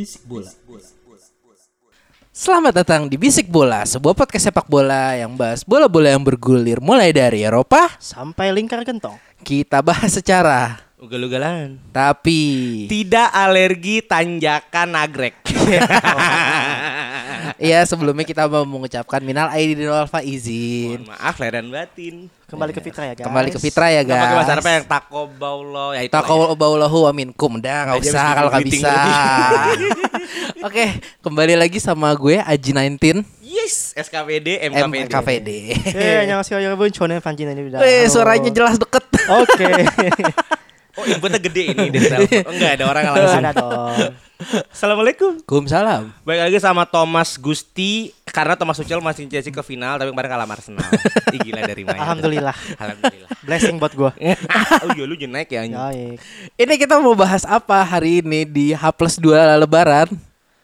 Bisik Bola. Selamat datang di Bisik Bola, sebuah podcast sepak bola yang bahas bola-bola yang bergulir mulai dari Eropa. Sampai lingkar gentong. Kita bahas secara, Ugal-ugalan. tapi Tidak alergi tanjakan nagrek. Iya, sebelumnya kita mau mengucapkan minal aidin wal faizin. Mohon maaf lahir dan batin. Kembali ke iya. Fitra ya, guys. Kembali ke Fitra ya, guys. Pakai bahasa apa yang takobaulo ya itu. Ya. Takobaulahu wa minkum. Udah enggak usah kalau enggak bisa. Oke, kembali lagi sama gue Aji 19. Yes, SKPD, MKPD. MKPD. Eh, yang ngasih ayo bun, Chonen Fanjin ini eh, suaranya jelas deket. Oke. Oh, inputnya gede ini dari telepon. Oh, enggak ada orang langsung. Ada dong. Assalamualaikum. Waalaikumsalam Baik lagi sama Thomas Gusti karena Thomas Tuchel masih Chelsea ke final tapi kemarin kalah Arsenal. Ih, gila dari mana? Alhamdulillah. Alhamdulillah. Blessing buat gua. oh iya lu naik ya. Ini kita mau bahas apa hari ini di H plus 2 lebaran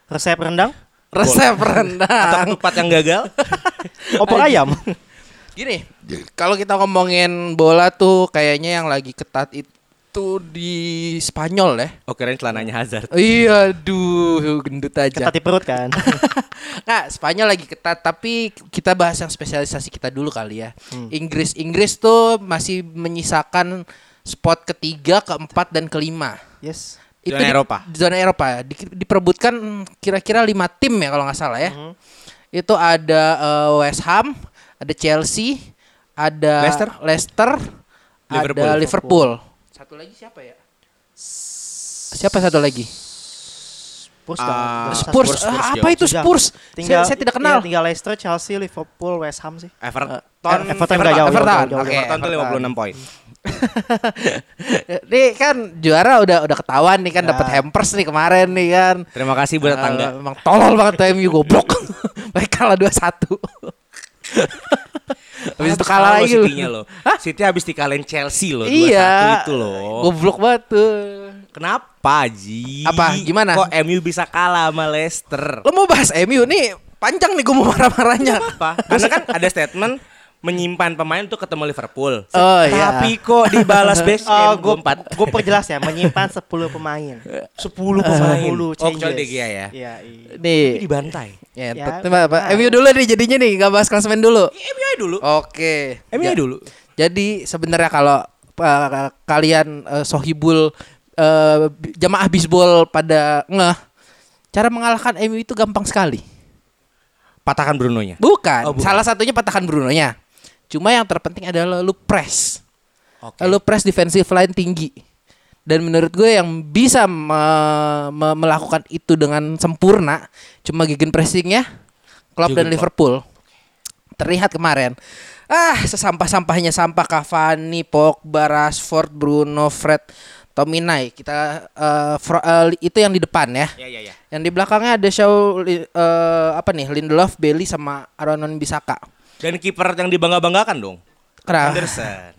Resep rendang? Resep Atau rendang ketupat yang gagal? Opor ayam. Gini, kalau kita ngomongin bola tuh kayaknya yang lagi ketat itu di Spanyol ya. Oh keren celananya Hazard. Iya, aduh, gendut aja. Ketat di perut kan. Nah, Spanyol lagi ketat, tapi kita bahas yang spesialisasi kita dulu kali ya. Inggris, Inggris tuh masih menyisakan spot ketiga, keempat, dan kelima. Yes. Zona di- Eropa. di zona Eropa Di- diperebutkan kira-kira lima tim ya kalau nggak salah ya. Itu ada eh, West Ham, ada Chelsea, ada Leicester? Leicester, Liverpool. ada Liverpool. Satu lagi siapa ya? Siapa satu lagi? Spurs dong. Spurs. Spurs, Spurs, Ah, yo. apa itu. Spurs? Tinggal, saya, saya tidak kenal. iya, tinggal Leicester, Chelsea, Liverpool, West Ham sih. Everton. Eh, Everton nggak jauh, Everton. jauh, jauh, jauh. Everton tuh Everton. 56 poin. nih kan juara udah udah ketahuan nih kan Ya. dapat hampers nih kemarin nih kan. Terima kasih buat Eh, tetangga. emang tolol banget tuh MU goblok. Mereka kalah 2-1. Habis itu kalah lagi lu. City-nya loh. City habis dikalahin Chelsea loh 2-1 Iya. itu loh. Goblok banget tuh. Kenapa Ji? Apa? Gimana? Kok MU bisa kalah sama Leicester? Lo mau bahas MU nih panjang nih gue mau marah-marahnya. Apa? Karena kan ada statement menyimpan pemain untuk ketemu Liverpool. Oh, iya. Tapi kok dibalas best Oh, gue 4 gue perjelas ya, menyimpan 10 pemain. 10 pemain. 10 Oh, kecuali De Gea ya. Iya, iya. Nih. Dibantai. Ya, Ya, ya apa. MU dulu nih jadinya nih nggak bahas klasemen dulu. Ya, MU aja dulu. Oke. MU Ja- aja dulu. Jadi sebenarnya kalau uh, kalian uh, sohibul uh, jamaah bisbol pada ngeh, cara mengalahkan MU itu gampang sekali. Patahkan Bruno-nya. Bukan. Oh, bukan. Salah satunya patahkan Bruno-nya. Cuma yang terpenting adalah lu press. Oke. Lu press defensive line tinggi. Dan menurut gue yang bisa me- me- melakukan itu dengan sempurna cuma gegen pressingnya Klopp dan Klopp. Liverpool. Terlihat kemarin. Ah, sesampah-sampahnya sampah Cavani, Pogba, Rashford, Bruno, Fred, Tominay. Kita eh, fro- eh, itu yang di depan ya. Ya ya ya. Yang di belakangnya ada Shaw eh, apa nih? Lindelof, Bailey sama Aaron Bisaka. Dan kiper yang dibangga-banggakan dong. Kenapa? Henderson.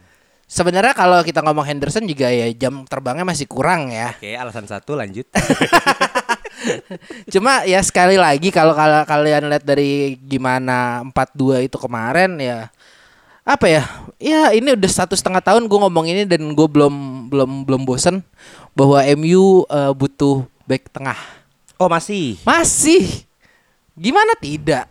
Sebenarnya kalau kita ngomong Henderson juga ya jam terbangnya masih kurang ya. Oke, alasan satu lanjut. Cuma ya sekali lagi kalau kalian lihat dari gimana 4-2 itu kemarin ya apa ya? Ya ini udah satu setengah tahun gue ngomong ini dan gue belum belum belum bosen bahwa MU eh, butuh back tengah. Oh, masih. Masih. Gimana tidak?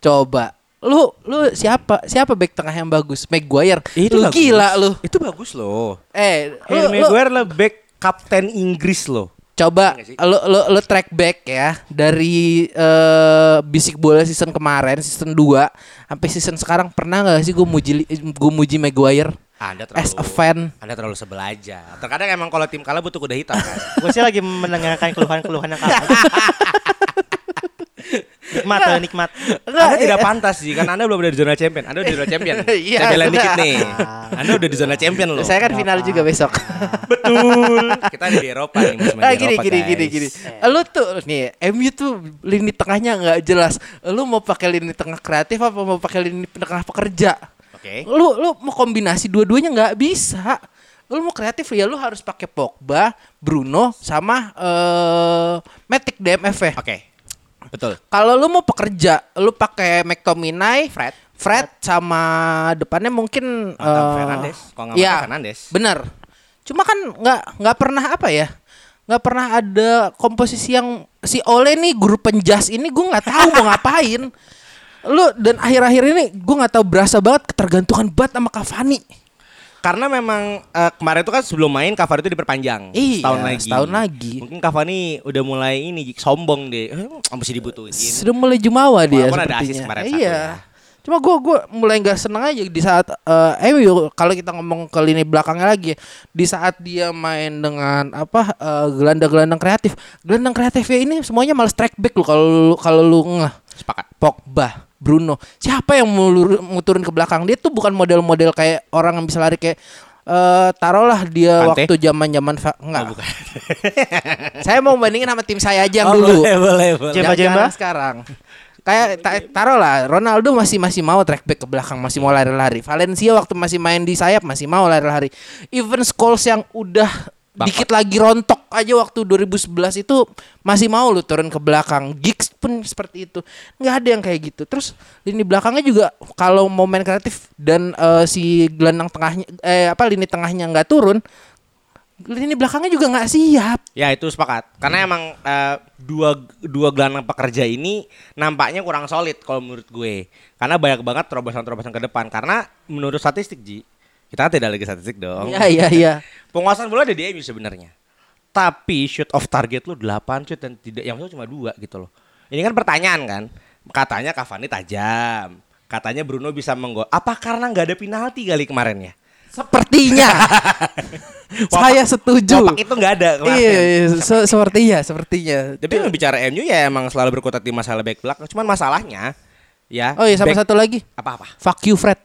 Coba lu lu siapa siapa back tengah yang bagus? Maguire. lu bagus. gila lu. Itu bagus loh. Eh, Harry lu, lu Maguire lah back kapten Inggris loh. coba Iya lu lu lu track back ya dari eh, bisik bola season kemarin season 2 sampai season sekarang pernah nggak sih gue muji gue muji Maguire? Anda terlalu as a fan. Anda terlalu sebel aja. Terkadang emang kalau tim kalah butuh kuda hitam kan. Gue sih lagi mendengarkan keluhan-keluhan yang kalah. nikmat, eh, nikmat. Anda tidak pantas sih kan Anda belum ada di zona champion. Anda udah di zona champion. Iya, Saya belain sudah. dikit nih. Anda udah di zona champion loh. Saya kan final juga besok. Betul. Kita ada di Eropa nih musim Nah, gini Eropa, gini guys. gini gini. Lu tuh nih MU tuh lini tengahnya nggak jelas. Lu mau pakai lini tengah kreatif apa mau pakai lini tengah pekerja? Oke. Lu lu mau kombinasi dua-duanya nggak bisa. Lu mau kreatif ya lu harus pakai Pogba, Bruno sama eh Matic DMF ya. Oke. Betul. Kalau lu mau pekerja, lu pakai McTominay, Fred. Fred sama depannya mungkin eh, Fernandes. Kalau nggak Mata Fernandes. Bener. Cuma kan nggak nggak pernah apa ya? Nggak pernah ada komposisi yang si Ole nih guru penjas ini gue nggak tahu mau ngapain. Lu dan akhir-akhir ini gue nggak tahu berasa banget ketergantungan banget sama Cavani. Karena memang eh, kemarin itu kan sebelum main Cavani itu diperpanjang Iya, setahun lagi. setahun lagi. Mungkin Cavani udah mulai ini sombong deh. Eh, mesti dibutuhin. Sudah mulai jumawa dia Walaupun ada sepertinya. asis kemarin satu iya. ya. Cuma gue gua mulai nggak seneng aja di saat eh MU kalau kita ngomong ke lini belakangnya lagi di saat dia main dengan apa eh, gelandang-gelandang kreatif gelandang kreatifnya ini semuanya malah strike back lu kalau kalau lu ngeh Sepakat. Pogba Bruno siapa yang mau, turun ke belakang dia tuh bukan model-model kayak orang yang bisa lari kayak eh taruhlah dia Kante? waktu zaman-zaman fa- enggak Oh, bukan. saya mau bandingin sama tim saya aja yang Oh, dulu Boleh, boleh, boleh. Jemba, Jemba. sekarang. Kayak ta- taruh lah Ronaldo masih masih mau track back ke belakang masih mau lari-lari. Valencia waktu masih main di sayap masih mau lari-lari. Even Scholes yang udah Bangkot. dikit lagi rontok aja waktu 2011 itu masih mau lu turun ke belakang. Giggs pun seperti itu. nggak ada yang kayak gitu. Terus lini belakangnya juga kalau mau main kreatif dan eh, si gelandang tengahnya eh apa lini tengahnya nggak turun, lini belakangnya juga nggak siap. Ya itu sepakat. Karena emang eh, dua dua gelandang pekerja ini nampaknya kurang solid kalau menurut gue. Karena banyak banget terobosan-terobosan ke depan. Karena menurut statistik Ji, kita kan tidak lagi statistik dong. Iya iya iya. Penguasaan bola ada di MU sebenarnya. Tapi shoot off target lu 8 shoot dan tidak yang cuma dua gitu loh. Ini kan pertanyaan kan. Katanya Cavani tajam. Katanya Bruno bisa menggol. Apa karena nggak ada penalti kali kemarin ya? Sepertinya. Saya setuju. Wapak itu nggak ada kemarin. Iya, iya se- sepertinya, sepertinya. Tapi yang bicara MU ya emang selalu berkutat di masalah back belakang. Cuman masalahnya ya. Oh iya, sama back- satu lagi. apa-apa. Fuck you Fred.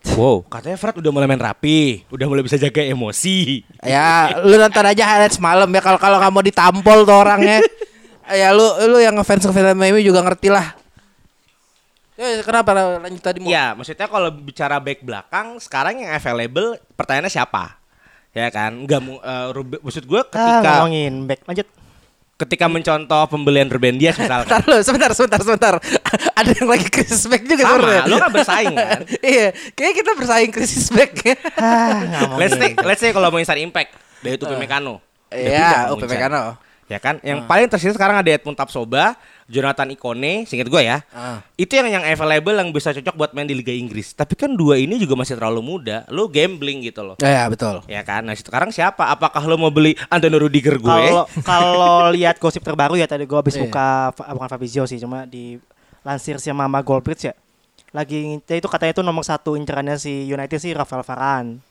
Wow, katanya Fred udah mulai main rapi, udah mulai bisa jaga emosi. Ya, lu nonton aja highlights malam ya kalau kalau nggak mau ditampol tuh orangnya. ya lu lu yang ngefans ngefans sama MU juga ngerti lah. Ya, kenapa lanjut tadi mau? Ya, maksudnya kalau bicara back belakang sekarang yang available pertanyaannya siapa? Ya kan, nggak eh, Rube- maksud gue Ah, ketika ngomongin back lanjut. Ketika mencontoh pembelian Ruben Dias misalkan. Bentar lu, sebentar, sebentar, sebentar. Ada yang lagi krisis back juga Sama, sebenarnya. lu kan bersaing kan? iya, kayaknya kita bersaing krisis back ya. Ah. Let's say, let's say kalau mau instar impact dari itu Mekano. Iya, UP Mekano. Ya kan, yang paling tersisa sekarang ada Edmund Tapsoba, Jonathan Ikone, singkat gue ya. Ah. Itu yang yang available yang bisa cocok buat main di Liga Inggris. Tapi kan dua ini juga masih terlalu muda. Lu gambling gitu loh. Ya, ya, betul. Ya kan, nah sekarang siapa? Apakah lo mau beli Antonio Rudiger gue? Kalau kalau lihat gosip terbaru ya tadi gue habis Iya. buka bukan Fabrizio sih cuma di lansir si Mama Goldbridge ya. Lagi itu katanya itu nomor satu incerannya si United sih Rafael Varane.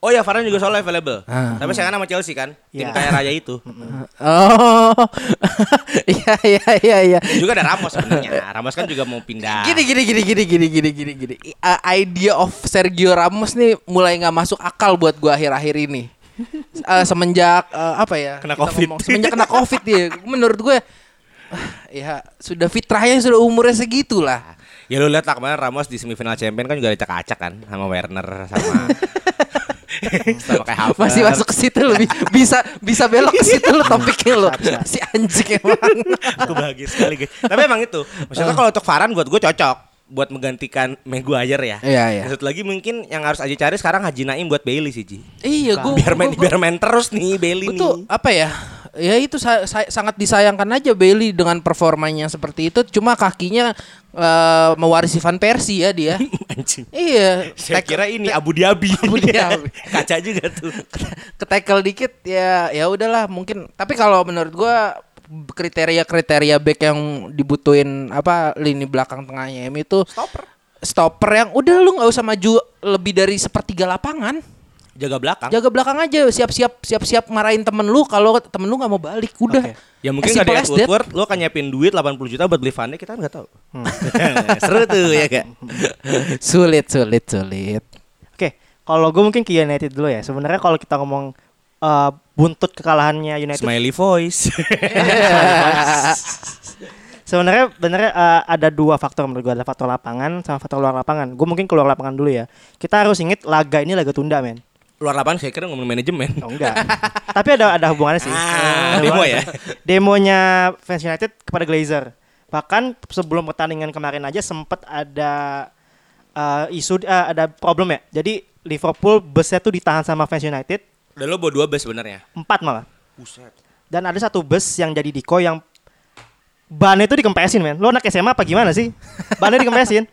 Oh ya, Varane juga soalnya available. Ah. Tapi saya kan sama Chelsea kan, tim Iya. kaya raya itu. Oh, iya iya iya iya. Juga ada Ramos sebenarnya. Ramos kan juga mau pindah. Gini gini gini gini gini gini gini gini. Uh, idea of Sergio Ramos nih mulai nggak masuk akal buat gua akhir-akhir ini. Uh, semenjak uh, apa ya? Kena Covid. ngomong- semenjak kena Covid ya. Menurut gue ah, ya sudah fitrahnya sudah umurnya segitu lah. Ya lu lihat lah kemarin Ramos di semifinal champion kan juga dicak-acak kan sama Werner sama Havertz. Masih masuk ke situ lu bi- bisa bisa belok ke situ lu topiknya lu. Si anjing emang. Aku bahagia sekali guys. Tapi emang itu. Maksudnya kalau untuk Varane buat gue cocok buat menggantikan Maguire ya. Iya, iya. Satu lagi mungkin yang harus aja cari sekarang Haji Naim buat Bailey sih Ji. Iya, gua Biar main gua- biar main terus nih Bailey Gua nih. tuh apa ya? Ya itu sa- sa- sangat disayangkan aja Bailey dengan performanya seperti itu. Cuma kakinya eh, mewarisi Van Persie ya dia. Anjing. iya. Saya kira ini Abu Dhabi. Abu Dhabi. Kaca juga tuh. ke tackle dikit ya ya udahlah mungkin. Tapi kalau menurut gua kriteria-kriteria back yang dibutuhin apa lini belakang tengahnya itu Stopper. stopper yang udah lu nggak usah maju lebih dari sepertiga lapangan. Jaga belakang. Jaga belakang aja, siap-siap siap-siap marahin temen lu kalau temen lu nggak mau balik, udah. Oke. Ya mungkin simple ada. Woodward, lo kan nyiapin duit 80 juta buat beli Van kita nggak tahu. Seru tuh ya gak? Sulit, sulit, sulit. Oke, kalau gue mungkin ke United dulu ya. Sebenarnya kalau kita ngomong eh, buntut kekalahannya United, Smiley voice. sebenarnya benernya eh, ada dua faktor menurut gue, ada faktor lapangan sama faktor luar lapangan. Gue mungkin keluar lapangan dulu ya. Kita harus inget laga ini laga tunda, men. Luar lapangan saya kira ngomong manajemen. Oh enggak. Tapi ada ada hubungannya sih. Ah, Ada demo ya? Demonya fans United kepada Glazer. Bahkan sebelum pertandingan kemarin aja sempat ada eh, isu eh, ada problem ya. Jadi Liverpool busnya tuh ditahan sama fans United Dan lo bawa dua bus sebenarnya. empat malah. Buset. Dan ada satu bus yang jadi diko yang bannya itu dikempesin men. Lo anak SMA apa gimana sih? Bannya dikempesin.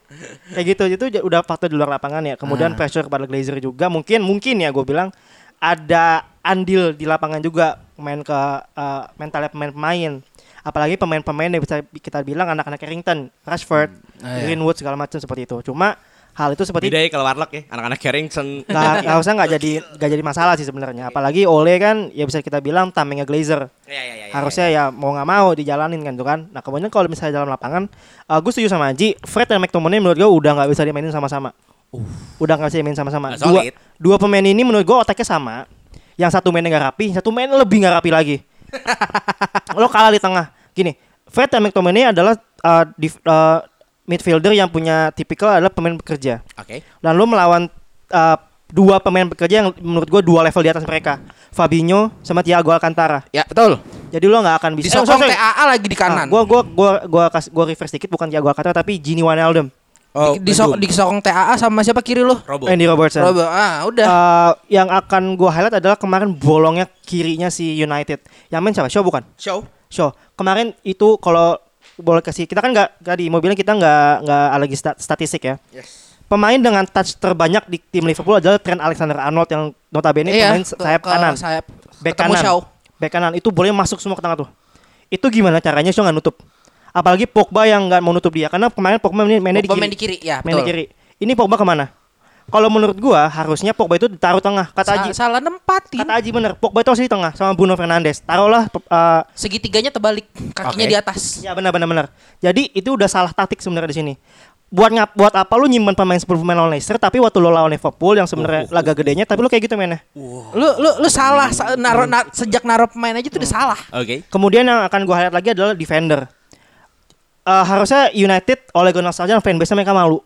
Kayak gitu itu udah faktor di luar lapangan ya. Kemudian pressure kepada Glazer juga mungkin mungkin ya gue bilang ada andil di lapangan juga main ke eh, mentalnya pemain-pemain. Apalagi pemain-pemain yang bisa kita bilang anak-anak Carrington, Rashford, Ah, iya. Greenwood segala macam seperti itu. Cuma hal itu seperti Beda ya kalau Warlock ya, anak-anak Carrington. nggak usah nggak jadi nggak jadi masalah sih sebenarnya. Apalagi Ole kan ya bisa kita bilang tamengnya Glazer Ya, ya, ya, ya, harusnya ya mau nggak mau dijalanin kan tuh kan. Nah kemudian kalau misalnya dalam lapangan, uh, gue setuju sama Aji. Fred dan McTominay menurut gue udah nggak bisa dimainin sama-sama. Udah nggak bisa dimainin sama-sama. Nggak Dua, dua pemain ini menurut gue otaknya sama. Yang satu mainnya nggak rapi, satu mainnya lebih nggak rapi lagi. Lo kalah di tengah. Gini, Fred dan McTominay adalah uh, dif- uh, midfielder yang punya tipikal adalah pemain bekerja. Oke. Dan lo melawan uh, dua pemain bekerja yang menurut gue dua level di atas mereka. Fabinho sama Thiago Alcantara. Ya, betul. Jadi lo nggak akan bisa. Disokong sorry, sorry. TAA lagi di kanan. Ah, gua gua gua gua kasih gua reverse dikit bukan Thiago Alcantara tapi Gini Wijnaldum. Oh, di, disok- disokong TAA sama siapa kiri lu? Robo. Andy Robertson. Robo. Ah, udah. Eh, yang akan gua highlight adalah kemarin bolongnya kirinya si United. Yang main siapa? Shaw bukan? Show. Shaw. Kemarin itu kalau boleh kasih kita kan nggak tadi bilang kita nggak nggak lagi stat- statistik ya. Pemain dengan touch terbanyak di tim Liverpool adalah Trent Alexander-Arnold yang notabene pemain ke- sayap ke kanan. Sayap. Back kanan. Shaw. Back kanan itu boleh masuk semua ke tengah tuh. Itu gimana caranya Shaw nggak nutup? Apalagi Pogba yang nggak mau nutup dia karena kemarin Pogba main- mainnya di kiri. main di kiri, ya, main di betul. kiri. Ini Pogba ke mana? Kalau menurut gua harusnya Pogba itu ditaruh tengah. Kata Sa- Aji, salah nempatin. kata Aji bener. Pogba itu harus di tengah sama Bruno Fernandes. Taruhlah eh, Segitiganya terbalik, kakinya Oke. di atas. ya benar benar benar. Jadi itu udah salah taktik sebenarnya di sini. Buat ngap buat apa lu nyimpan pemain 10 pemain lawan Leicester tapi waktu lu lawan Liverpool yang sebenarnya laga gedenya tapi lu kayak gitu mainnya. Lu lu lu salah sa- naro, na- sejak naruh pemain aja tuh udah salah. Oke. Kemudian yang akan gua highlight lagi adalah defender. Eh, harusnya United oleh Gunnar Solskjaer fanbase mereka malu.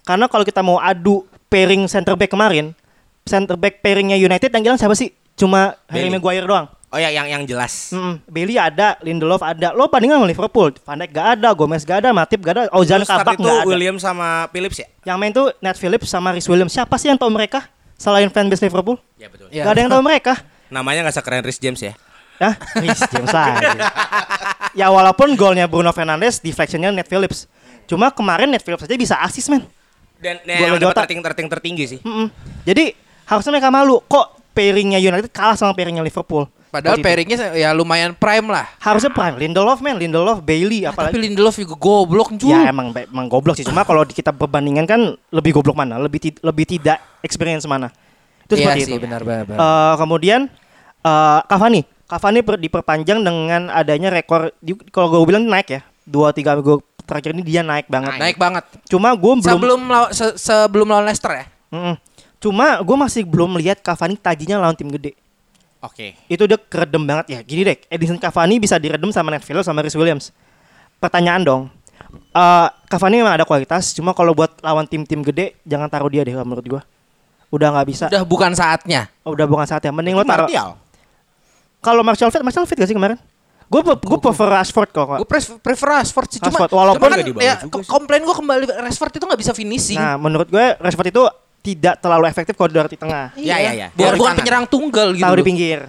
Karena kalau kita mau adu pairing center back kemarin, center back pairingnya United yang hilang siapa sih? Cuma Harry. Maguire doang. Oh ya yang yang jelas. Mm, Bailey ada, Lindelof ada. Lo bandingin sama Liverpool, Van Dijk gak ada, Gomez gak ada, Matip gak ada, Ozan Kabak gak ada. William sama Phillips ya? Yang main tuh Nat Phillips sama Rhys Williams. Siapa sih yang tahu mereka? Selain fanbase Liverpool? Ya betul. Ya. Gak ada yang tahu mereka. Namanya nggak sekeren Rhys James ya? Hah? Rhys James lagi. ya walaupun golnya Bruno Fernandes, deflectionnya Nat Phillips. Cuma kemarin Nat Phillips aja bisa asis men. Dan Gua yang dapat rating rating tertinggi sih. Mm-mm. Jadi harusnya mereka malu. Kok pairingnya United kalah sama pairingnya Liverpool? Padahal itu. pairingnya ya lumayan prime lah. Harusnya prime. Lindelof men, Lindelof, Bailey, Ah, Tapi apalagi. Lindelof juga goblok Jul. Ya emang emang goblok sih. Cuma kalau di- kita perbandingan kan lebih goblok mana? Lebih ti- lebih tidak experience mana? Itu Iya seperti sih, itu. benar benar. benar. Eh, kemudian eh Cavani, Cavani per- diperpanjang dengan adanya rekor. di- Kalau gue bilang naik ya, dua tiga minggu terakhir ini dia naik banget. Naik banget. Cuma gue belum. Sebelum law- se- sebelum lawan Leicester ya. Mm-mm. Cuma gue masih belum lihat Cavani tajinya lawan tim gede. Oke. Itu udah keredem banget ya. Gini deh, Edison Cavani bisa diredem sama Phillips sama Rhys Williams. Pertanyaan dong. eh Cavani memang ada kualitas, cuma kalau buat lawan tim-tim gede jangan taruh dia deh menurut gue. Udah nggak bisa. Udah bukan saatnya. Oh, udah bukan saatnya. Mending lo taruh. Martial. Kalau Martial fit, Martial fit gak sih kemarin? Gue gue prefer Rashford kok. Gue prefer Rashford sih cuma, Rashford, walaupun cuma kan ya, juga komplain gue kembali Rashford itu nggak bisa finishing. Nah, menurut gue Rashford itu tidak terlalu efektif kalau dari tengah. Ya, ya, ya. Bukan, Di bukan penyerang tunggal gitu. Taruh di pinggir.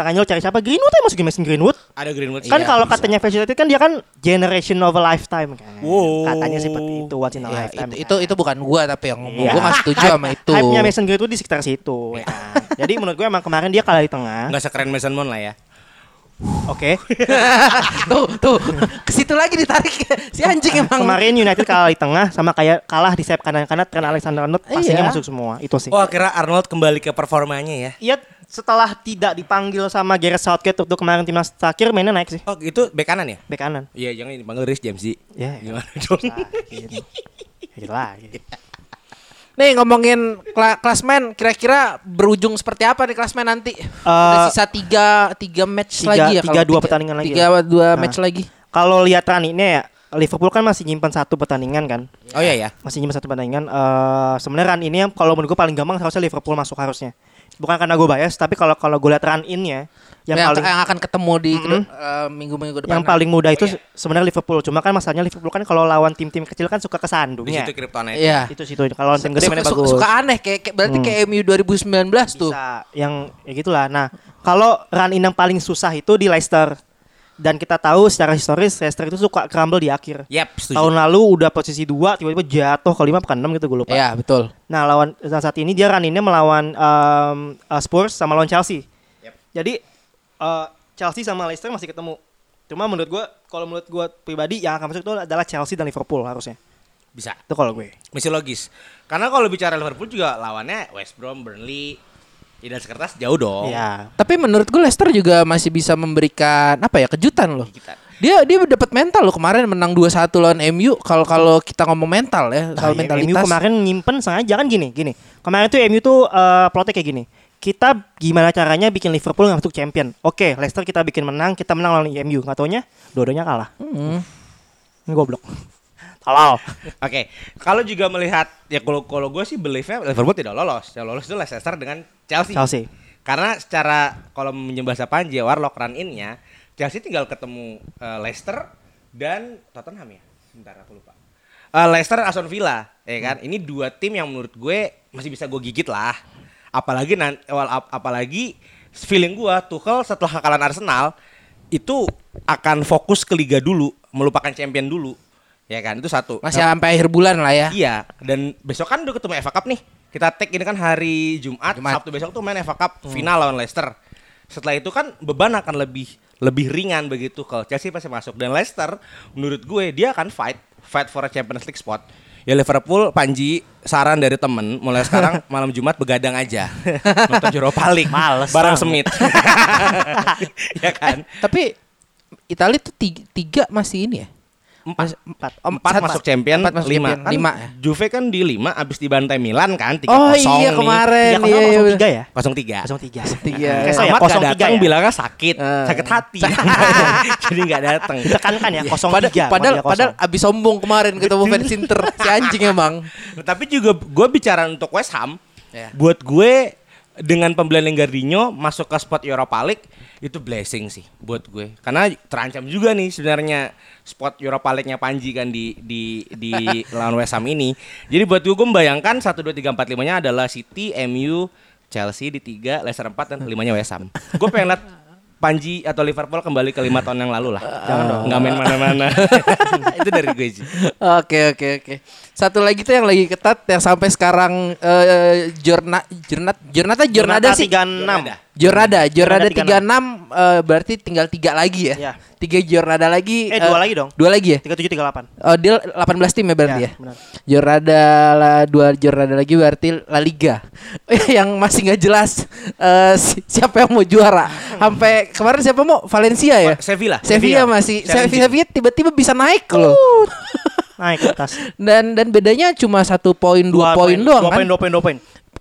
Tengahnya lo cari siapa? Greenwood ya masukin Mason Greenwood. Ada Greenwood. Kan Iya, kalau katanya Manchester United kan dia kan generation of a lifetime kan. Wow. Katanya seperti itu once in a Ya, lifetime. itu, itu itu bukan gua tapi yang ngomong. Iya. Gua nggak setuju sama itu. Hype-nya Mason Greenwood di sekitar situ. ya kan. Jadi menurut gue emang kemarin dia kalah di tengah. Nggak sekeren Mason Mount lah ya. Oke. tuh, tuh. Ke situ lagi ditarik si anjing emang. Kemarin United kalah di tengah sama kayak kalah di sayap kanan kanan Trent Alexander-Arnold passingnya Iya. masuk semua. Itu sih. Oh, kira Arnold kembali ke performanya ya. Iya setelah tidak dipanggil sama Gareth Southgate untuk kemarin timnas terakhir mainnya naik sih Oh, itu bek kanan ya? bek kanan. Iya, jangan dipanggil Rhys James sih. Ya, Gimana dong? Gitu lagi. Nih ngomongin kla klasmen kira-kira berujung seperti apa nih klasmen nanti? Udah sisa tiga, tiga match tiga- lagi ya tiga, dua pertandingan lagi Tiga ya. dua Nah. match lagi. Kalau lihat running-nya ya Liverpool kan masih nyimpan satu pertandingan kan. Oh iya ya. Masih nyimpan satu pertandingan. Eh sebenarnya ini yang kalau menurut gue paling gampang harusnya Liverpool masuk harusnya. Bukan karena gue bias, tapi kalau kalau gue lihat run in-nya yang yang, paling yang akan ketemu di eh, minggu-minggu depan. yang paling mudah itu iya. se- sebenarnya Liverpool. Cuma kan masalahnya Liverpool kan kalau lawan tim-tim kecil kan suka kesandung Di ya. situ kryptonite. Iya. Itu situ kalau lawan tim gede mainnya suka, bagus. suka aneh kayak, kayak berarti Hmm. kayak MU 2019 tuh. Bisa yang ya gitulah. Nah, kalau run in yang paling susah itu di Leicester. Dan kita tahu secara historis Leicester itu suka crumble di akhir. Setuju. Tahun lalu udah posisi 2 tiba-tiba jatuh ke 5 ke 6 gitu gue lupa. Iya, betul. Nah, lawan saat ini dia run in-nya melawan um, uh, Spurs sama lawan Chelsea. Yep. Jadi uh, Chelsea sama Leicester masih ketemu. Cuma menurut gua kalau menurut gua pribadi yang akan masuk itu adalah Chelsea dan Liverpool harusnya. Bisa. Itu kalau gue. Masih logis. Karena kalau bicara Liverpool juga lawannya West Brom, Burnley, Ida Sekertas jauh dong. Iya. Tapi menurut gue Leicester juga masih bisa memberikan apa ya kejutan loh. Dia dia dapat mental loh kemarin menang 2-1 lawan MU kalau kalau kita ngomong mental ya, soal Nah, MU mentalitas. kemarin nyimpen sengaja kan gini, gini. Kemarin tuh MU tuh uh, plotnya kayak gini. Kita gimana caranya bikin Liverpool nggak masuk champion? Oke, Leicester kita bikin menang, kita menang lawan MU. Nggak taunya dua-duanya kalah. Hmm. Ini goblok. Tolol. Oke, kalau juga melihat ya kalau kalau gue sih believe-nya Liverpool tidak lolos. Yang lolos itu Leicester dengan Chelsea. Chelsea. Karena secara kalau menyembah bahasa Panji Warlock run in-nya Chelsea tinggal ketemu eh, Leicester dan Tottenham ya. Bentar aku lupa. Eh, Leicester Aston Villa, ya kan? Ini dua tim yang menurut gue masih bisa gue gigit lah. Apalagi nan, wal- ap- apalagi feeling gue Tuchel setelah kekalahan Arsenal itu akan fokus ke liga dulu, melupakan champion dulu. Ya kan? Itu satu. Masih sampai akhir bulan lah ya. Iya, dan besok kan udah ketemu FA Cup nih. Kita take ini kan hari Jumat, Jumat. Sabtu besok tuh main FA Cup final lawan Leicester. Setelah itu kan beban akan lebih lebih ringan begitu kalau Chelsea pasti masuk dan Leicester menurut gue dia akan fight fight for a Champions League spot. Ya Liverpool Panji saran dari temen mulai sekarang malam Jumat begadang aja nonton Europa League Males bareng. Smith ya kan Tapi Italia tuh tiga, tiga masih ini ya. Empat Empat. empat Empat. masuk champion Empat masuk lima champion, kan lima ya? Juve kan di lima abis dibantai Milan kan tiga Oh kosong iya nih. kemarin. Tiga iya, iya, kosong bener. tiga ya? kosong tiga Kosong tiga. Tiga. Saya Ahmad kosong tiga datang ya. bilangnya sakit, Eh. sakit hati. Jadi nggak datang. Tekankan ya kosong Pada- tiga. padahal padahal kosong. abis sombong kemarin ketemu fans Inter si anjing emang. Tapi juga gue bicara untuk West Ham, Ya. buat gue dengan pembelian Lingardinho masuk ke spot Europa League itu blessing sih buat gue. Karena terancam juga nih sebenarnya spot Europa League-nya Panji kan di di di lawan West Ham ini. Jadi buat gue gue membayangkan 1 2 3 4 5-nya adalah City, MU, Chelsea di 3, Leicester 4 dan kelimanya West Ham. Gue pengen lihat Panji atau Liverpool kembali ke lima tahun yang lalu lah. Jangan dong. Nggak main mana-mana. itu dari gue sih. Oke oke oke. Satu lagi tuh yang lagi ketat yang sampai sekarang eh Jorna Jornat Jornata Jornada sih. tiga enam. Jornada, Jornada Jornada 36 eh, berarti tinggal tiga lagi ya. Iya. Tiga Jornada lagi. Eh, dua lagi dong. Dua lagi ya? Tiga tujuh tiga delapan. Oh, dia 18 tim ya berarti ya. Ya, benar. Jornada lah dua Jornada lagi berarti La Liga. yang masih nggak jelas eh, si- siapa yang mau juara. Sampai kemarin siapa mau Valencia ya? Sevilla. Sevilla Sevilla. masih Challenging. Sevilla tiba-tiba bisa naik loh. Naik ke atas. Dan dan bedanya cuma satu poin dua, poin doang Dua kan. poin, dua poin, dua poin.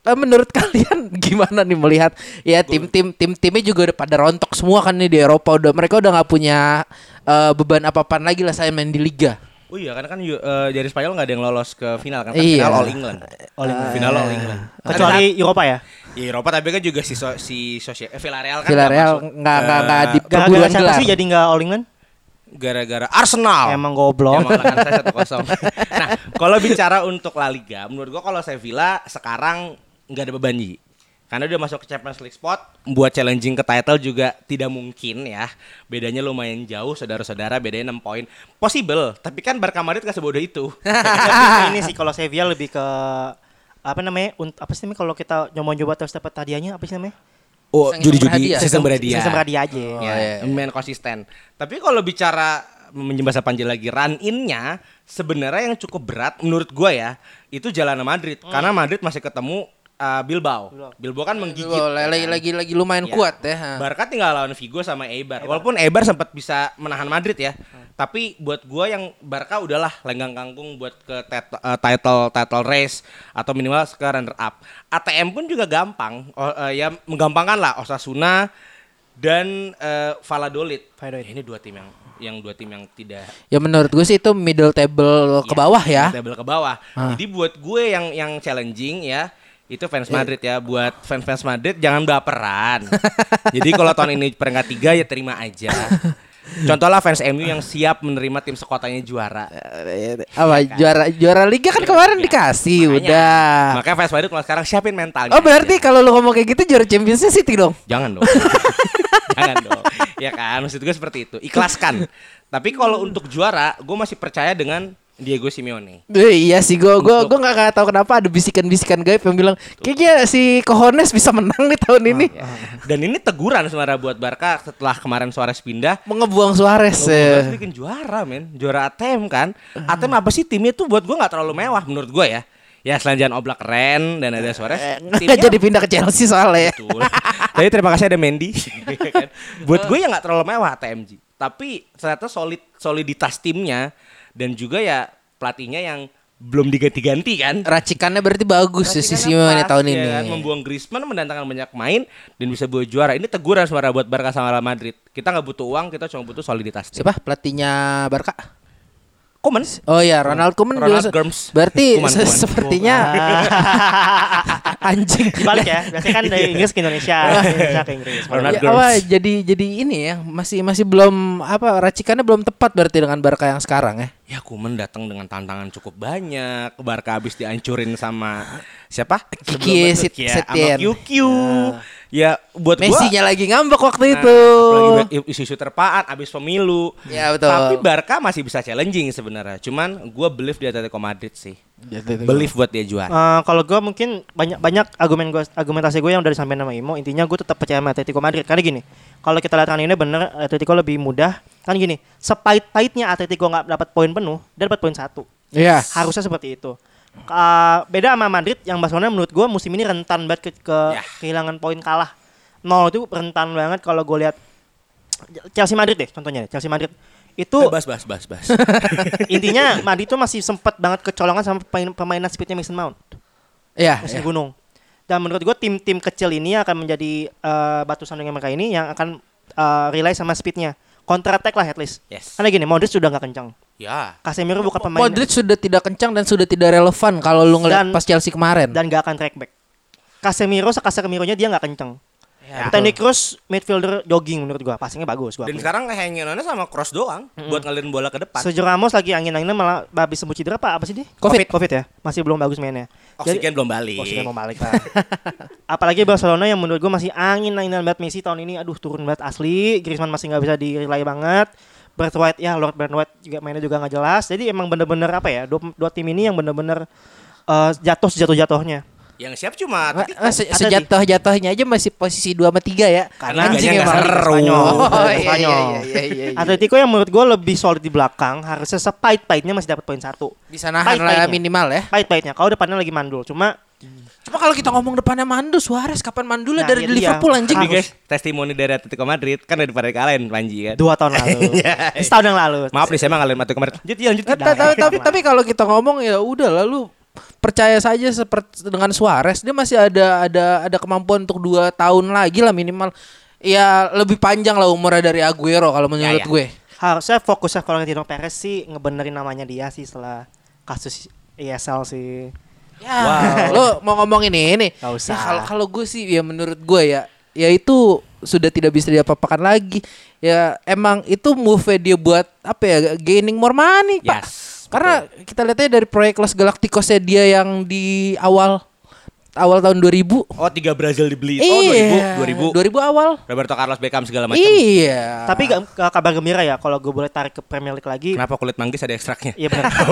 Eh, menurut kalian gimana nih melihat ya tim-tim tim-timnya juga udah pada rontok semua kan nih di Eropa udah mereka udah nggak punya eh, beban apa-apaan lagi lah saya main di liga. Oh iya karena kan eh, dari Spanyol nggak ada yang lolos ke final kan, Kan Iya. final All England. All England. Final All England. Kecuali Eropa ya. Di Eropa tapi kan juga si so, si Sosia- eh, Villarreal kan Villarreal nggak nggak nggak ke- di siapa gelar. sih jadi nggak All England? gara-gara Arsenal. Emang goblok. Yang mengalahkan saya 1-0. nah, kalau bicara untuk La Liga, menurut gua kalau Sevilla sekarang nggak ada beban Ji. Karena udah masuk ke Champions League spot, buat challenging ke title juga tidak mungkin ya. Bedanya lumayan jauh, saudara-saudara, bedanya 6 poin. Possible, tapi kan Barca Madrid gak sebodoh itu. Tapi ini sih kalau Sevilla lebih ke apa namanya? unt- apa sih namanya kalau kita nyoba-nyoba terus dapat hadiahnya apa sih namanya? oh judi-judi sistem berhadiah. Sistem berhadiah aja. Ya, Oh, iya. main konsisten. Tapi kalau bicara menjembasa panjang lagi run in-nya sebenarnya yang cukup berat menurut gua ya itu jalan Madrid karena Madrid masih ketemu uh, Bilbao. Bilbao kan menggigit. Ya lagi, kan? lagi lagi lumayan Iya. kuat ya. Barca tinggal lawan Vigo sama Eibar. Walaupun Eibar sempat bisa menahan Madrid ya. Tapi buat gua yang Barca udahlah lenggang kangkung buat ke tet- eh, title title race atau minimal ke runner up. ATM pun juga gampang. Oh, eh, ya menggampangkan lah Osasuna dan eh, Valladolid. Valladolid. Ya, ini dua tim yang yang dua tim yang tidak Ya menurut gue sih itu middle table ke Iya, bawah ya. table ke bawah. Ah. Jadi buat gue yang yang challenging ya itu fans Madrid ya buat fans fans Madrid jangan baperan. Jadi kalau tahun ini peringkat tiga ya terima aja. Contohlah fans MU yang siap menerima tim sekotanya juara. Apa juara juara liga kan kemarin dikasih Makanya- udah. Makanya fans Madrid mulai sekarang siapin mentalnya. Oh berarti aja. kalau lu ngomong kayak gitu juara Champions City dong. jangan dong. jangan dong. Ya kan maksud gue seperti itu. Ikhlaskan. Tapi kalau untuk juara, gue masih percaya dengan Diego Simeone. Eh, iya sih gua Untuk- gua nggak tahu kenapa ada bisikan-bisikan gaib yang bilang kayaknya si Cohones bisa menang nih tahun ini. Ya. Dan ini teguran sebenarnya buat Barca setelah kemarin Suarez pindah. Mengebuang Suarez. Ngomong eh. bikin juara men Juara ATM kan ATM apa sih timnya tuh buat gue nggak terlalu mewah menurut gue ya Ya selain Jan Oblak keren dan ada Suarez Eh, Nggak jadi pindah ke Chelsea soalnya. Betul Tapi terima kasih ada Mendy? Buat gue ya nggak terlalu mewah ATMG Tapi ternyata solid soliditas timnya Dan juga ya pelatihnya yang belum diganti-ganti kan Racikannya berarti bagus sih si Racikannya Simeone pas, tahun ya ini. kan? Membuang Griezmann mendatangkan banyak main dan bisa buat juara. Ini teguran suara buat Barca sama Real Madrid. Kita nggak butuh uang, kita cuma butuh soliditas. Siapa pelatihnya Barca? Koeman. Oh ya Ronald Koeman Ronald Germs. Berarti Koeman, se- Koeman. sepertinya anjing. Dibalik ya. Biasanya kan dari Inggris ke Indonesia, Indonesia ke Inggris. Ronald Ya, Germs. apa, jadi jadi ini ya masih masih belum apa racikannya belum tepat berarti dengan Barca yang sekarang ya. Ya Kuman datang dengan tantangan cukup banyak. Barca habis dihancurin sama siapa? Kiki ya, Setien. sama QQ. Ya buat gua Messi-nya lagi ngambek waktu Nah, itu. apalagi isu-isu terpaan abis pemilu. Ya, betul. Tapi Barca masih bisa challenging sebenarnya. Cuman gua believe di Atletico Madrid sih. Believe buat dia juara. Eh, kalau gue mungkin banyak banyak argumen gua, argumentasi gue yang udah disampaikan sama Imo intinya gue tetap percaya sama Atletico Madrid karena gini kalau kita lihat tahun ini bener Atletico lebih mudah kan gini sepait-paitnya Atletico nggak dapat poin penuh dia dapat poin satu Iya. harusnya seperti itu Ka- beda sama Madrid yang Barcelona menurut gue musim ini rentan banget ke, ke Ya. kehilangan poin kalah nol itu rentan banget kalau gue lihat Chelsea Madrid deh contohnya deh, Chelsea Madrid itu Bas bas bas bas. intinya Madrid tuh masih sempat banget kecolongan sama pemain permainan speednya Mason Mount Iya. Mesin iya. Gunung. Dan menurut gue tim-tim kecil ini akan menjadi eh, batu sandungan mereka ini yang akan eh, rely sama speednya. Counter attack lah at least. Yes. Karena gini, Modric sudah nggak kencang. Ya. Casemiro bukan pemain Modric sudah tidak kencang dan sudah tidak relevan kalau lu ngeliat Dan- pas Chelsea kemarin. dan nggak akan track back. Casemiro sekasemironya dia nggak kencang. Ya. Toni Kroos midfielder jogging menurut gua, passingnya bagus gua. Dan akuin. sekarang hangingannya sama cross doang buat ngalirin bola ke depan. Sergio Ramos lagi angin-anginnya malah habis sembuh cedera apa apa sih dia? Covid. Covid ya, masih belum bagus mainnya. Jadi- Oksigen belum balik. Oksigen mau balik lah. Apalagi Barcelona yang menurut gue masih angin-anginan banget Messi tahun ini. Aduh turun banget asli. Griezmann masih nggak bisa direlay banget. Brad White ya Lord Brad White juga mainnya juga nggak jelas. Jadi emang bener-bener apa ya dua, dua tim ini yang bener-bener eh, jatuh sejatuh jatuhnya. Yang siap cuma Nah, se- sejatuh-jatuhnya aja masih posisi 2 sama 3 ya. Karena Anjing emang. seru. Oh, iya, iya, iya, iya, iya. Atletico yang menurut gue lebih solid di belakang harusnya sepait-paitnya masih dapat poin satu. Bisa nahan lah minimal ya. Pait-paitnya. Kalau depannya lagi mandul. Cuma Cuma kalau kita ngomong depannya Mandul Suarez kapan Mandulnya Nah, dari iya. Liverpool anjing. Ini guys, testimoni dari Atletico Madrid kan udah pada kalahin Panji kan. dua tahun lalu. Setahun yang lalu. Maaf nih saya emang ngalahin Atletico Madrid. Lanjut lanjut. Ta- ta- tapi tapi kalau kita ngomong ya udah lalu percaya saja seperti dengan Suarez dia masih ada ada ada kemampuan untuk dua tahun lagi lah minimal. Ya lebih panjang lah umurnya dari Aguero kalau menurut ya. gue. Harusnya fokusnya Florentino Perez sih ngebenerin namanya dia sih setelah kasus ESL sih. ya lo mau ngomong ini ini. Usah. Ya, kalau kalau gue sih ya menurut gue ya ya itu sudah tidak bisa diapa-apakan lagi. Ya emang itu move dia buat apa ya gaining more money pak. Yes, karena kita lihatnya dari proyek Los Galacticos dia yang di awal awal tahun 2000. Oh, tiga Brazil dibeli. Oh, 2000, 2000. 2000 awal. Roberto Carlos Beckham segala macam. Iya. Tapi gak, gak kabar gembira ya kalau gue boleh tarik ke Premier League lagi. Kenapa kulit manggis ada ekstraknya? Iya benar.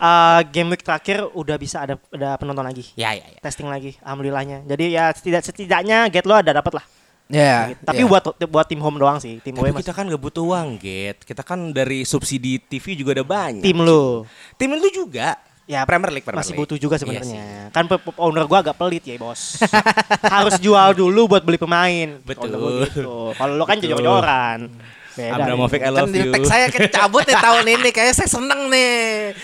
Eh, game week terakhir udah bisa ada ada penonton lagi. Ya, ya, ya. Testing lagi, alhamdulillahnya. Jadi ya setidak setidaknya get lo ada dapat lah. Ya. Gitu. Tapi ya. buat buat tim home doang sih, tim Tapi kita kan gak butuh uang, Get. Kita kan dari subsidi TV juga ada banyak. tim lu. Tim lu juga. Ya Premier League, Premier masih League. butuh juga Iya sebenarnya. kan pe- pe- owner gua agak pelit ya, Bos. Harus jual dulu buat beli pemain. Betul. Gitu. Kalau lo kan jor-joran. Beda. Abramovic, I Kan love di you. tag saya kan cabut nih tahun ini kayaknya saya seneng nih.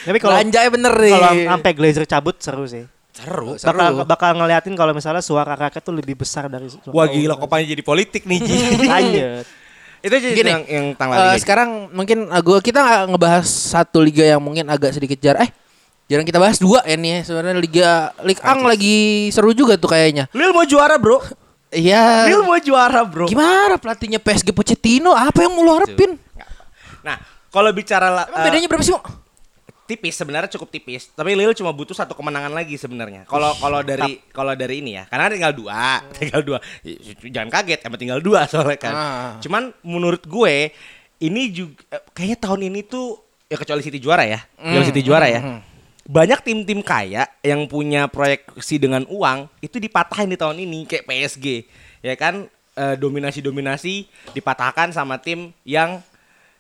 Tapi kalau- Belanjanya bener nih. Kalau sampai Glazer cabut seru sih. Seru. Bakal, bakal ngeliatin kalau misalnya suara rakyat tuh lebih besar dari suara Wah gila kopanya jadi politik nih Ji. Lanjut. Itu jadi Gini, yang, yang tentang La Eh, sekarang mungkin uh, gua kita nggak ngebahas satu liga yang mungkin agak sedikit jar eh jarang kita bahas dua ya nih ya. sebenarnya liga Liga Ang lagi seru juga tuh kayaknya Lil mau juara bro. iya Lil mau juara bro. gimana pelatihnya PSG Pochettino apa yang mau lo harapin Nah kalau bicara emang eh, bedanya berapa sih Mo? Tipis sebenarnya cukup tipis. Tapi Lil cuma butuh satu kemenangan lagi sebenarnya. Kalau kalau dari kalau dari ini ya, karena tinggal dua, tinggal dua. Jangan kaget, emang tinggal dua soalnya kan. Ah. Cuman menurut gue ini juga eh, kayaknya tahun ini tuh ya kecuali City juara ya, kecuali City juara ya. Banyak tim-tim kaya yang punya proyeksi dengan uang itu dipatahin di tahun ini kayak PSG, ya kan Eh, dominasi-dominasi dipatahkan sama tim yang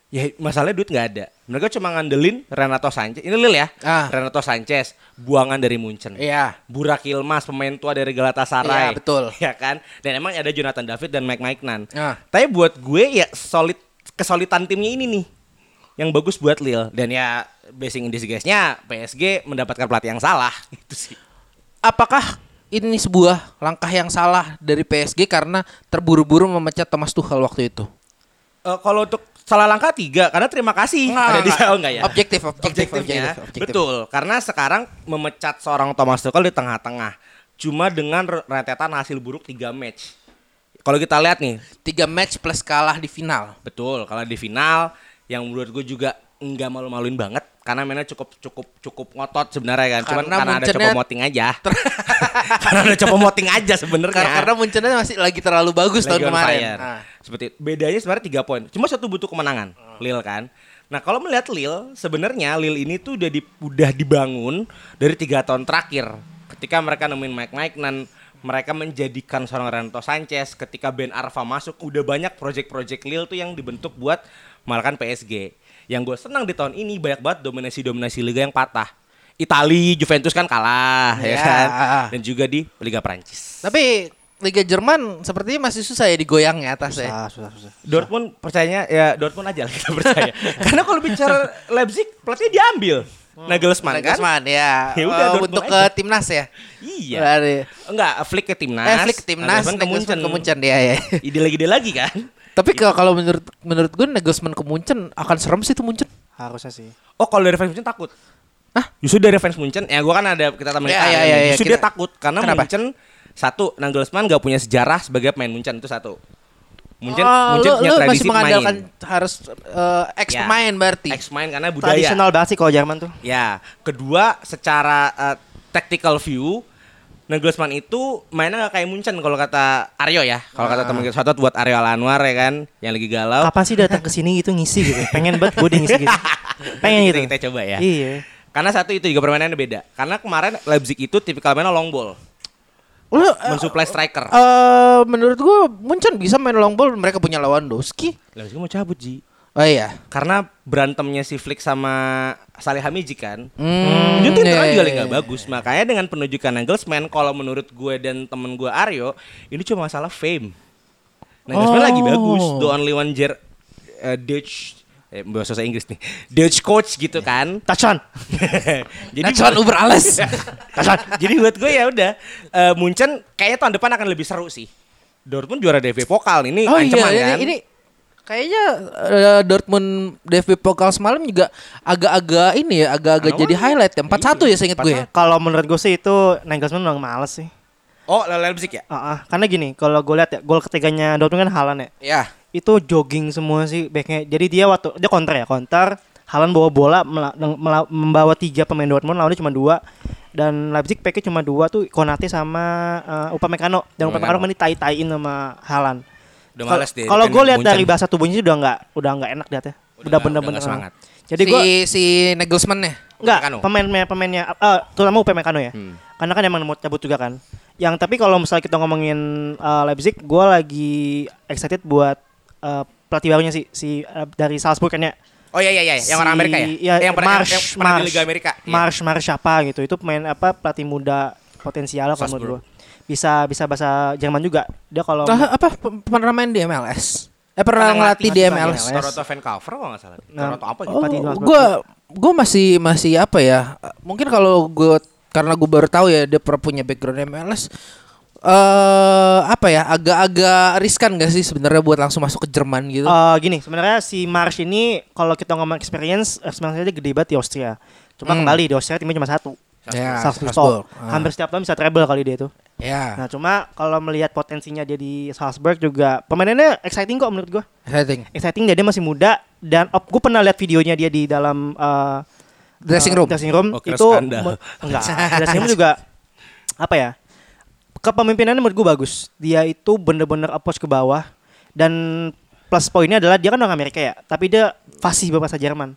ya masalahnya duit nggak ada. Mereka cuma ngandelin Renato Sanchez. Ini Lil ya. Ah. Renato Sanchez buangan dari Munchen. iya Burak Yilmaz pemain tua dari Galatasaray. Iya, betul. Ya kan? Dan emang ada Jonathan David dan Mike Maignan. Ah. Tapi buat gue ya solid kesolidan timnya ini nih yang bagus buat Lille dan ya basing in disguise-nya PSG mendapatkan pelatih yang salah itu sih. apakah ini sebuah langkah yang salah dari PSG karena terburu-buru memecat Thomas Tuchel waktu itu Eh, kalau untuk salah langkah tiga karena terima kasih. Enggak, ada di oh, enggak ya? Objektif, objektif, Objektifnya, objektif, objektif. betul karena sekarang memecat seorang Thomas Tuchel di tengah-tengah. Cuma dengan re- rentetan hasil buruk tiga match. Kalau kita lihat nih. Tiga match plus kalah di final. Betul kalau di final. Yang menurut gue juga nggak malu-maluin banget karena mainnya cukup cukup cukup ngotot sebenarnya kan. Cuman Karena karena ada copo moting aja. karena ada copo moting aja sebenarnya. Karena, karena Munchennya masih lagi terlalu bagus Lagi tahun kemarin. Nah. Seperti itu. bedanya sebenarnya tiga poin. Cuma satu butuh kemenangan. Lil kan. Nah kalau melihat Lil, sebenarnya Lil ini tuh udah di, udah dibangun dari tiga tahun terakhir. Ketika mereka nemuin Mike Maignan, mereka menjadikan seorang Renato Sanchez. Ketika Ben Arfa masuk, udah banyak project-project Lil tuh yang dibentuk buat mengalahkan PSG. Yang gue senang di tahun ini banyak banget dominasi-dominasi liga yang patah. Itali, Juventus kan kalah, ya Ya. kan? Dan juga di Liga Prancis. Tapi Liga Jerman sepertinya masih susah ya digoyangnya atasnya. Susah, susah, susah. Dortmund percayanya ya Dortmund aja lah kita percaya. Karena kalau bicara Leipzig pelatihnya diambil. Nagelsmann kan? Nagelsmann ya. Ya udah, Dortmund untuk ke aja. timnas ya. Iya. Dari Enggak, Flick ke timnas. eh Flick ke timnas, Nagelsmann ke Munchen. Nagelsmann ke Munchen dia ya. Ide lagi dia lagi kan? Tapi kalau kalau menurut menurut gue Nagelsmann ke Munchen akan serem sih itu Munchen. Harusnya sih. Oh, kalau dari fans Munchen takut. Hah? Justru dari fans Munchen, ya gua kan ada kita teman Ya, ya, ya, ya, Justru kita- dia takut karena Kenapa? Munchen satu Nagelsmann gak punya sejarah sebagai pemain Munchen itu satu. Munchen, Oh, Munchen lu, punya lu tradisi masih mengandalkan main. harus eh, ex Ya. pemain berarti. Ex main karena budaya. Tradisional banget sih kalau Jerman tuh. Ya, kedua secara uh, tactical view Nagelsmann itu mainnya gak kayak Munchen kalau kata Aryo ya. Kalau kata teman kita buat Aryo Anwar ya kan yang lagi galau. Kapan sih datang ke sini gitu ngisi gitu. Pengen banget gue ngisi gitu. Pengen gitu. Kita, kita coba ya. Iya. Karena satu itu juga permainannya beda. Karena kemarin Leipzig itu tipikal mainnya long ball, Lu eh, mensuplai striker. eh, menurut gue Munchen bisa main long ball mereka punya Lewandowski. Leipzig mau cabut Ji. Oh iya. Karena berantemnya si Flick sama Salih Hamidji kan. Hmm, tuh internal iya, juga iya, lagi nggak iya. bagus. Makanya dengan penunjukan Nagelsmann, kalau menurut gue dan temen gue Aryo, ini cuma masalah fame. Nagelsmann Oh. lagi bagus. The only one jer, eh, Dutch, eh, bahasa Inggris nih, Dutch coach gitu kan. Touchdown. Jadi Nathan Uber Ales. Jadi buat gue ya udah eh, Munchen kayaknya tahun depan akan lebih seru sih. Dortmund juara DFB Pokal ini oh ancaman iya, kan. ini, ini kayaknya eh, Dortmund DFB Pokal semalam juga agak-agak ini ya, agak-agak jadi highlight ya. 4-1 ya seingat gue ya. Kalau menurut gue sih itu Nagelsmann memang males sih. Oh, Leipzig ya? Ah, ah. karena gini, kalau gue lihat ya, gol ketiganya Dortmund kan Haaland ya. Ya. Itu jogging semua sih backnya. Jadi dia waktu dia counter ya, counter Haaland bawa bola membawa tiga pemain Dortmund lawannya cuma dua dan Leipzig packnya cuma dua tuh Konate sama uh, Upamecano dan Upamecano main tai-taiin sama. Udah males dia. Kalau Dia gue lihat dari bahasa tubuhnya sih udah nggak udah nggak enak liatnya. Udah Udah bener-bener semangat. Jadi si, gue si Nagelsmann ya. Enggak, pemainnya pemainnya eh terutama Upamecano ya. Hmm. Karena kan emang mau cabut juga kan. Yang tapi kalau misalnya kita ngomongin eh, Leipzig, gue lagi excited buat eh, pelatih barunya sih si eh, dari Salzburg kan ya. Oh iya iya iya, yang orang Si- Amerika ya? iya, yang pernah Marsh, yang pernah di Marsh. Liga Amerika. Iya. Marsh Marsh siapa gitu. Itu pemain apa pelatih muda potensial kalau menurut gue. Bisa bisa bahasa Jerman juga. Dia kalau Ah, apa pernah main di MLS? Eh pernah Pernah ngelatih di MLS. Toronto Vancouver kalau nggak salah. Nah, Toronto apa gitu? Oh, Pelatih di Salzburg. gue gue masih masih apa ya? Mungkin kalau gue karena gue baru tahu ya dia pernah punya background MLS. Eh apa ya? Agak-agak riskan gak sih sebenarnya buat langsung masuk ke Jerman gitu? Eh, gini, sebenarnya si Marsh ini kalau kita ngomong experience, experience dia gede banget di Austria. Cuma Hmm. kembali di Austria timnya cuma satu. Ya, Salzburg. Salzburg. Ah. Hampir setiap tahun bisa treble kali dia itu. ya, Nah, cuma kalau melihat potensinya dia di Salzburg juga pemainnya exciting kok menurut gua. think. Exciting dia, dia masih muda dan op, gua pernah lihat videonya dia di dalam eh, Dressing room. Dressing room Oh, itu enggak. dressing room juga apa ya? Kepemimpinannya menurut gua bagus. Dia itu bener-bener approach ke bawah dan plus poinnya adalah dia kan orang Amerika ya, tapi dia fasih berbahasa Jerman.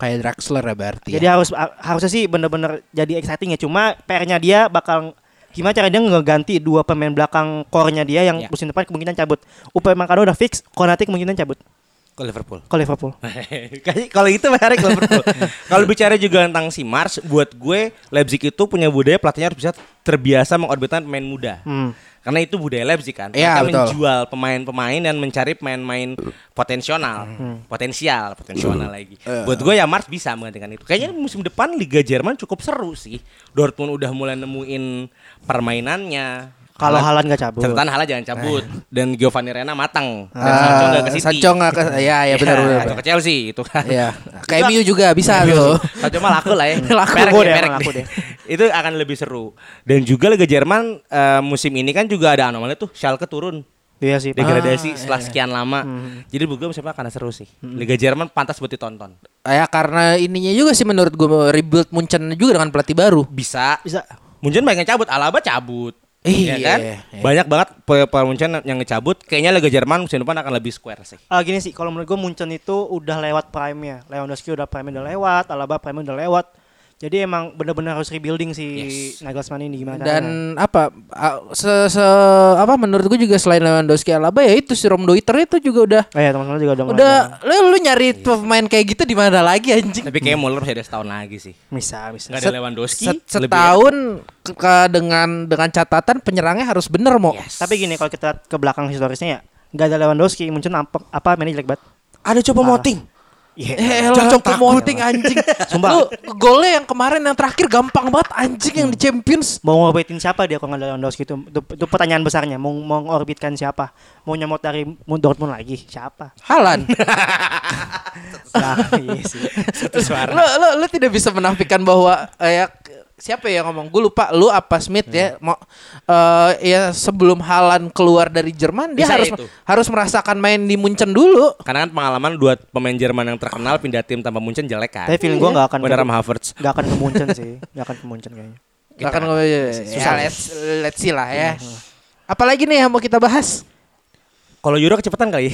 Kayak Draxler ya berarti. Jadi harus ha- harusnya sih bener-bener jadi exciting ya. Cuma PR-nya dia bakal gimana cara dia ngeganti dua pemain belakang core-nya dia yang Ya. musim depan kemungkinan cabut. Upamecano udah fix, Konate kemungkinan cabut Ke Liverpool. ke Liverpool. Kalau itu menarik Liverpool. Kalau bicara juga tentang si Mars, buat gue Leipzig itu punya budaya pelatihnya harus bisa terbiasa mengorbitkan pemain muda. Hmm. Karena itu budaya Leipzig kan. Iya, Mereka betul. menjual pemain-pemain dan mencari pemain-pemain potensial, potensial, potensial lagi. Buat gue ya Mars bisa menggantikan itu. Kayaknya musim depan Liga Jerman cukup seru sih. Dortmund udah mulai nemuin permainannya. Kalau Halan nggak cabut. Catatan Hala jangan cabut dan Giovanni Rena matang dan Ah, Sancho nggak ke City. Sancho nggak ke ya ya benar Iya, benar. Sancho ke Chelsea itu kan. Ya. Kayak MU juga bisa tuh. Sancho mah laku lah ya. Laku Merek deh, ya, merek laku deh. itu akan lebih seru. Dan juga Liga Jerman eh, musim ini kan juga ada anomali tuh Schalke turun Iya sih. degradasi Ah, setelah iya, iya. sekian lama. Jadi buat gue musim depan akan seru sih. Liga Jerman pantas buat ditonton. Ya karena ininya juga sih menurut gue rebuild Munchen juga dengan pelatih baru. Bisa. Bisa. Munchen banyak cabut, Alaba cabut. Iya, Ya kan? iya. Banyak banget pemain Munchen yang ngecabut. Kayaknya Liga Jerman musim depan akan lebih square sih. Ah gini sih, kalau menurut gue Munchen itu udah lewat prime-nya. Lewandowski udah prime udah lewat, Alaba prime udah lewat. Jadi emang bener-bener harus rebuilding si Yes. Nagelsmann ini gimana Dan apa se, se apa menurut gue juga selain Lewandowski Alaba ya itu si Rom Doiter itu juga udah Oh iya teman-teman juga udah udah lu, lu nyari pemain kayak gitu di mana lagi anjing? Tapi kayaknya Muller masih ada setahun lagi sih. bisa bisa. Nggak ada Lewandowski. Set- lebih setahun ke, ke- dengan dengan catatan penyerangnya harus bener mau. Tapi gini kalau kita ke belakang historisnya ya, nggak ada Lewandowski, Munchen apa apa mainnya jelek banget. Ada coba Parah. moting. Iya. Eh, lo coba moting anjing. Sumpah. Lu golnya yang kemarin yang terakhir gampang banget anjing yang di Champions. Mau ngorbitin siapa dia kalau nggak Lewandowski itu, itu, itu pertanyaan besarnya. Mau mau ngorbitkan siapa? Mau nyemot dari Dortmund lagi siapa? Halan. Nah, iya sih. lo, lo, lo tidak bisa menafikan bahwa eh, ya, siapa ya yang ngomong? Gue lupa. Lu apa Smith ya? Mau eh, ya sebelum Halan keluar dari Jerman dia Bisa harus itu. harus merasakan main di Munchen dulu. Karena kan pengalaman dua pemain Jerman yang terkenal pindah tim tanpa Munchen jelek kan. Tapi feeling gue nggak akan Bener ke, sama Havertz. nggak akan ke Munchen sih, nggak akan ke Munchen kayaknya. Nggak kan gue ya, let's, let's see lah ya. Apalagi nih yang mau kita bahas? Kalau Euro kecepatan kali.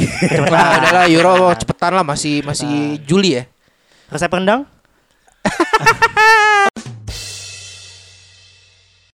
Nah, adalah Euro cepetan lah masih masih Juli ya. Resep rendang?